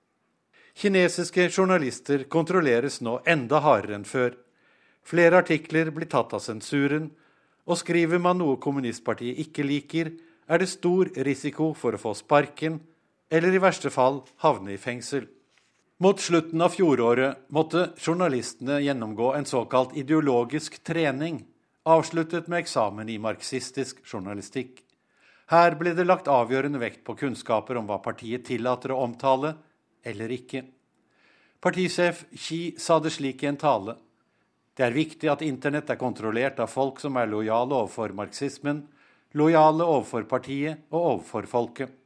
Kinesiske journalister kontrolleres nå enda hardere enn før. Flere artikler blir tatt av sensuren, og skriver man noe kommunistpartiet ikke liker, er det stor risiko for å få sparken, eller i verste fall havne i fengsel. Mot slutten av fjoråret måtte journalistene gjennomgå en såkalt ideologisk trening, avsluttet med eksamen i marxistisk journalistikk. Her ble det lagt avgjørende vekt på kunnskaper om hva partiet tillater å omtale eller ikke. Partisjef Xi sa det slik i en tale. Det er viktig at internett er kontrollert av folk som er lojale overfor marxismen, lojale overfor partiet og overfor folket.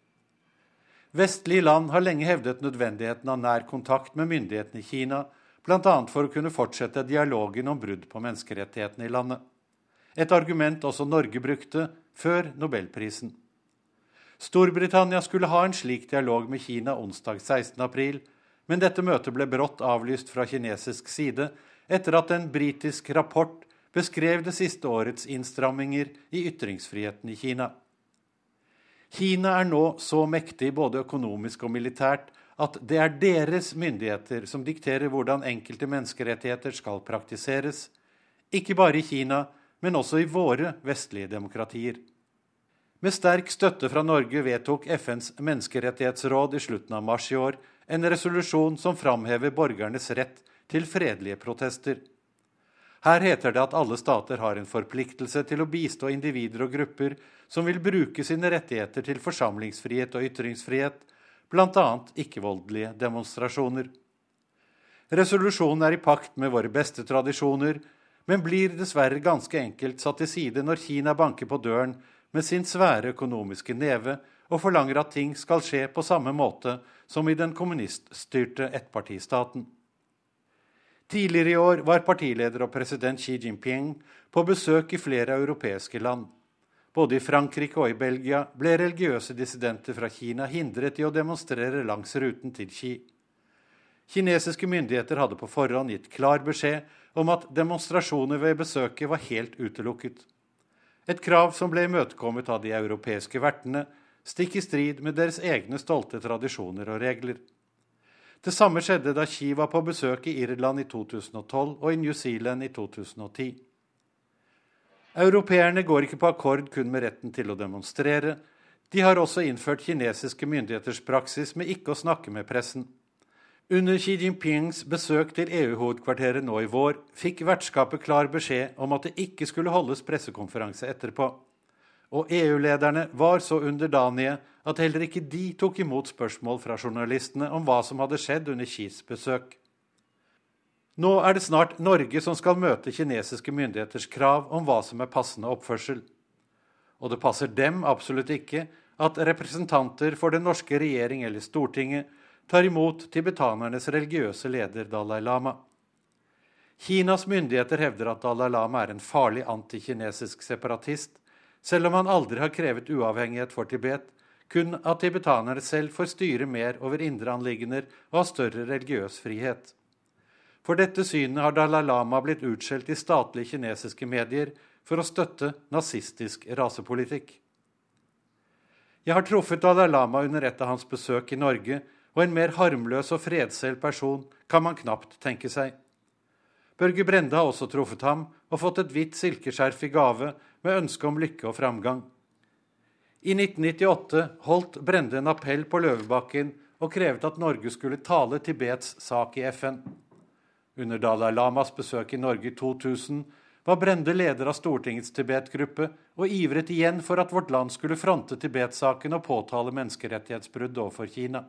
Vestlige land har lenge hevdet nødvendigheten av nær kontakt med myndighetene i Kina, bl.a. for å kunne fortsette dialogen om brudd på menneskerettighetene i landet. Et argument også Norge brukte før nobelprisen. Storbritannia skulle ha en slik dialog med Kina onsdag 16.4, men dette møtet ble brått avlyst fra kinesisk side etter at en britisk rapport beskrev det siste årets innstramminger i ytringsfriheten i Kina. Kina er nå så mektig både økonomisk og militært at det er deres myndigheter som dikterer hvordan enkelte menneskerettigheter skal praktiseres, ikke bare i Kina, men også i våre vestlige demokratier. Med sterk støtte fra Norge vedtok FNs menneskerettighetsråd i slutten av mars i år en resolusjon som framhever borgernes rett til fredelige protester. Her heter det at alle stater har en forpliktelse til å bistå individer og grupper som vil bruke sine rettigheter til forsamlingsfrihet og ytringsfrihet, bl.a. ikke-voldelige demonstrasjoner. Resolusjonen er i pakt med våre beste tradisjoner, men blir dessverre ganske enkelt satt til side når Kina banker på døren med sin svære økonomiske neve og forlanger at ting skal skje på samme måte som i den kommuniststyrte ettpartistaten. Tidligere i år var partileder og president Xi Jinping på besøk i flere europeiske land. Både i Frankrike og i Belgia ble religiøse dissidenter fra Kina hindret i å demonstrere langs ruten til Xi. Kinesiske myndigheter hadde på forhånd gitt klar beskjed om at demonstrasjoner ved besøket var helt utelukket. Et krav som ble imøtekommet av de europeiske vertene, stikk i strid med deres egne stolte tradisjoner og regler. Det samme skjedde da Xi var på besøk i Irland i 2012 og i New Zealand i 2010. Europeerne går ikke på akkord kun med retten til å demonstrere. De har også innført kinesiske myndigheters praksis med ikke å snakke med pressen. Under Xi Jinpings besøk til EU-hovedkvarteret nå i vår fikk vertskapet klar beskjed om at det ikke skulle holdes pressekonferanse etterpå. Og EU-lederne var så underdanige at heller ikke de tok imot spørsmål fra journalistene om hva som hadde skjedd under Xis besøk. Nå er det snart Norge som skal møte kinesiske myndigheters krav om hva som er passende oppførsel. Og det passer dem absolutt ikke at representanter for den norske regjering eller Stortinget tar imot tibetanernes religiøse leder Dalai Lama. Kinas myndigheter hevder at Dalai Lama er en farlig antikinesisk separatist, selv om han aldri har krevet uavhengighet for Tibet, kun at tibetanere selv får styre mer over indre anliggender og ha større religiøs frihet. For dette synet har Dalai Lama blitt utskjelt i statlige kinesiske medier for å støtte nazistisk rasepolitikk. Jeg har truffet Dalai Lama under et av hans besøk i Norge, og en mer harmløs og fredselv person kan man knapt tenke seg. Børge Brende har også truffet ham og fått et hvitt silkeskjerf i gave med ønske om lykke og framgang. I 1998 holdt Brende en appell på Løvebakken og krevet at Norge skulle tale Tibets sak i FN. Under Dalai Lamas besøk i Norge i 2000 var Brende leder av Stortingets Tibet-gruppe og ivret igjen for at vårt land skulle fronte Tibet-saken og påtale menneskerettighetsbrudd overfor Kina.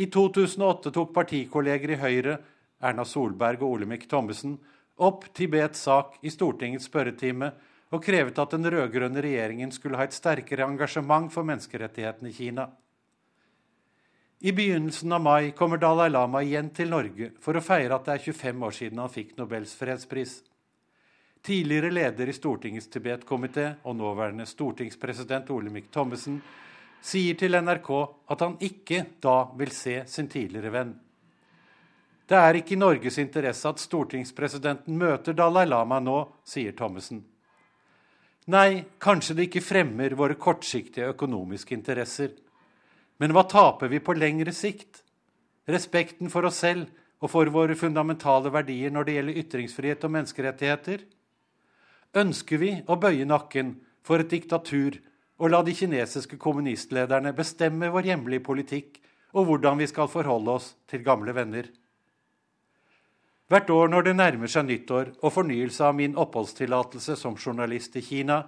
I 2008 tok partikolleger i Høyre, Erna Solberg og Olemic Thommessen, opp Tibets sak i Stortingets spørretime og krevet at den rød-grønne regjeringen skulle ha et sterkere engasjement for menneskerettighetene i Kina. I begynnelsen av mai kommer Dalai Lama igjen til Norge for å feire at det er 25 år siden han fikk Nobels fredspris. Tidligere leder i Stortingets Tibet-komité og nåværende stortingspresident Olemic Thommessen sier til NRK at han ikke da vil se sin tidligere venn. Det er ikke i Norges interesse at stortingspresidenten møter Dalai Lama nå, sier Thommessen. Nei, kanskje det ikke fremmer våre kortsiktige økonomiske interesser. Men hva taper vi på lengre sikt? Respekten for oss selv og for våre fundamentale verdier når det gjelder ytringsfrihet og menneskerettigheter? Ønsker vi å bøye nakken for et diktatur og la de kinesiske kommunistlederne bestemme vår hjemlige politikk og hvordan vi skal forholde oss til gamle venner. Hvert år når det nærmer seg nyttår og fornyelse av min oppholdstillatelse som journalist i Kina,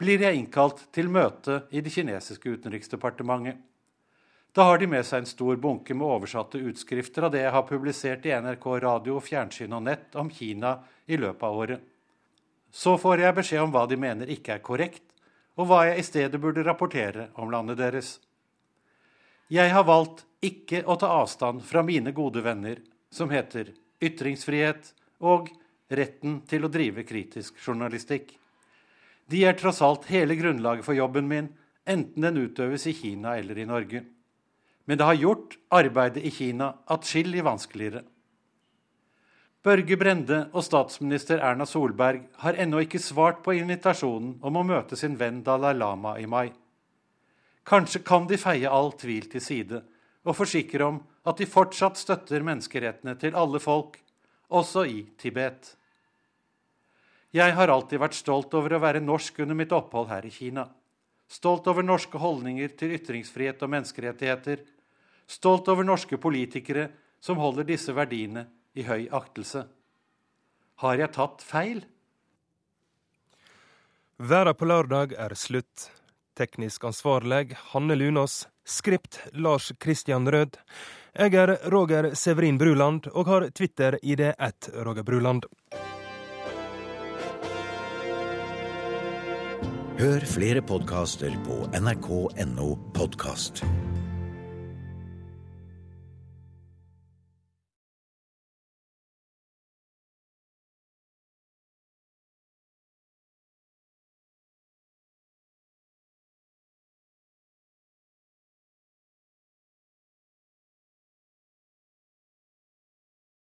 blir jeg innkalt til møte i det kinesiske utenriksdepartementet. Da har de med seg en stor bunke med oversatte utskrifter av det jeg har publisert i NRK radio, fjernsyn og nett om Kina i løpet av året. Så får jeg beskjed om hva de mener ikke er korrekt, og hva jeg i stedet burde rapportere om landet deres. Jeg har valgt ikke å ta avstand fra mine gode venner, som heter ytringsfrihet og retten til å drive kritisk journalistikk. De er tross alt hele grunnlaget for jobben min, enten den utøves i Kina eller i Norge. Men det har gjort arbeidet i Kina atskillig vanskeligere. Børge Brende og statsminister Erna Solberg har ennå ikke svart på invitasjonen om å møte sin venn Dalai Lama i mai. Kanskje kan de feie all tvil til side og forsikre om at de fortsatt støtter menneskerettene til alle folk, også i Tibet. Jeg har alltid vært stolt over å være norsk under mitt opphold her i Kina. Stolt over norske holdninger til ytringsfrihet og menneskerettigheter. Stolt over norske politikere som holder disse verdiene i høy aktelse. Har jeg tatt feil? Verda på lørdag er slutt. Teknisk ansvarlig Hanne Lunås. Skript Lars Kristian Rød. Jeg er Roger Severin Bruland og har Twitter-ID at Roger Bruland. Hør flere podkaster på nrk.no podkast.